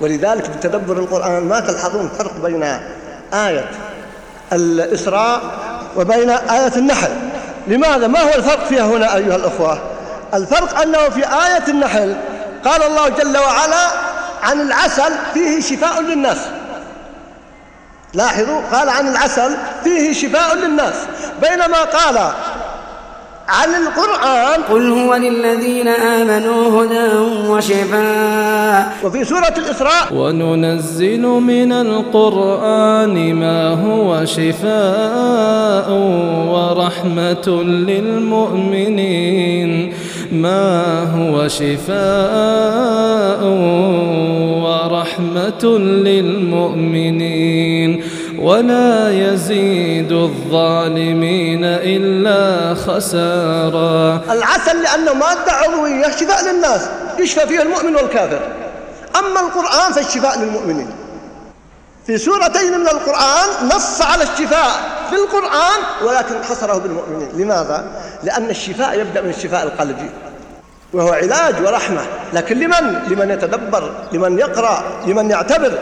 ولذلك بتدبر القرآن ما تلحظون فرق بين آية الإسراء وبين آية النحل لماذا؟ ما هو الفرق فيها هنا أيها الأخوة؟ الفرق أنه في آية النحل قال الله جل وعلا عن العسل فيه شفاء للناس لاحظوا قال عن العسل فيه شفاء للناس بينما قال عن القرآن. قل هو للذين آمنوا هدى وشفاء. وفي سورة الإسراء. وننزل من القرآن ما هو شفاء ورحمة للمؤمنين. ما هو شفاء ورحمة للمؤمنين. ولا يزيد الظالمين إلا خسارا. العسل لأنه مادة عضوية شفاء للناس يشفى فيها المؤمن والكافر. أما القرآن فالشفاء للمؤمنين. في سورتين من القرآن نص على الشفاء في القرآن ولكن حصره بالمؤمنين. لماذا؟ لأن الشفاء يبدأ من الشفاء القلبي وهو علاج ورحمة. لكن لمن؟ لمن يتدبر لمن يقرأ لمن يعتبر.